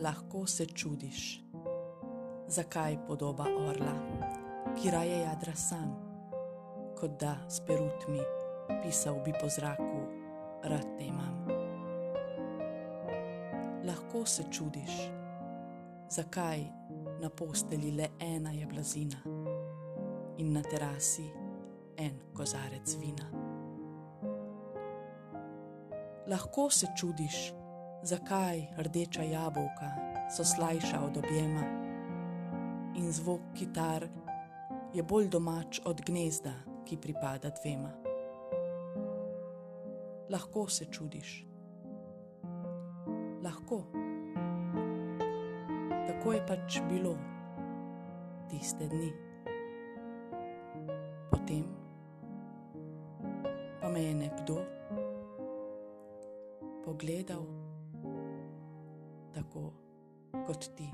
lahko se čudiš, zakaj podoba orla, ki raje jadra sam, kot da s perutmi pisal bi po zraku, rad te imam. Lahko se čudiš, zakaj na posteli le ena je blazina in na terasi en kozarec vina. Lahko se čudiš, zakaj rdeča jabolka so slajša od objema in zvok kitar je bolj domač od gnezda, ki pripada dvema. Lahko se čudiš. Lahko. Tako je pač bilo tiste dni. Potem pa me je nekdo pogledal tako kot ti.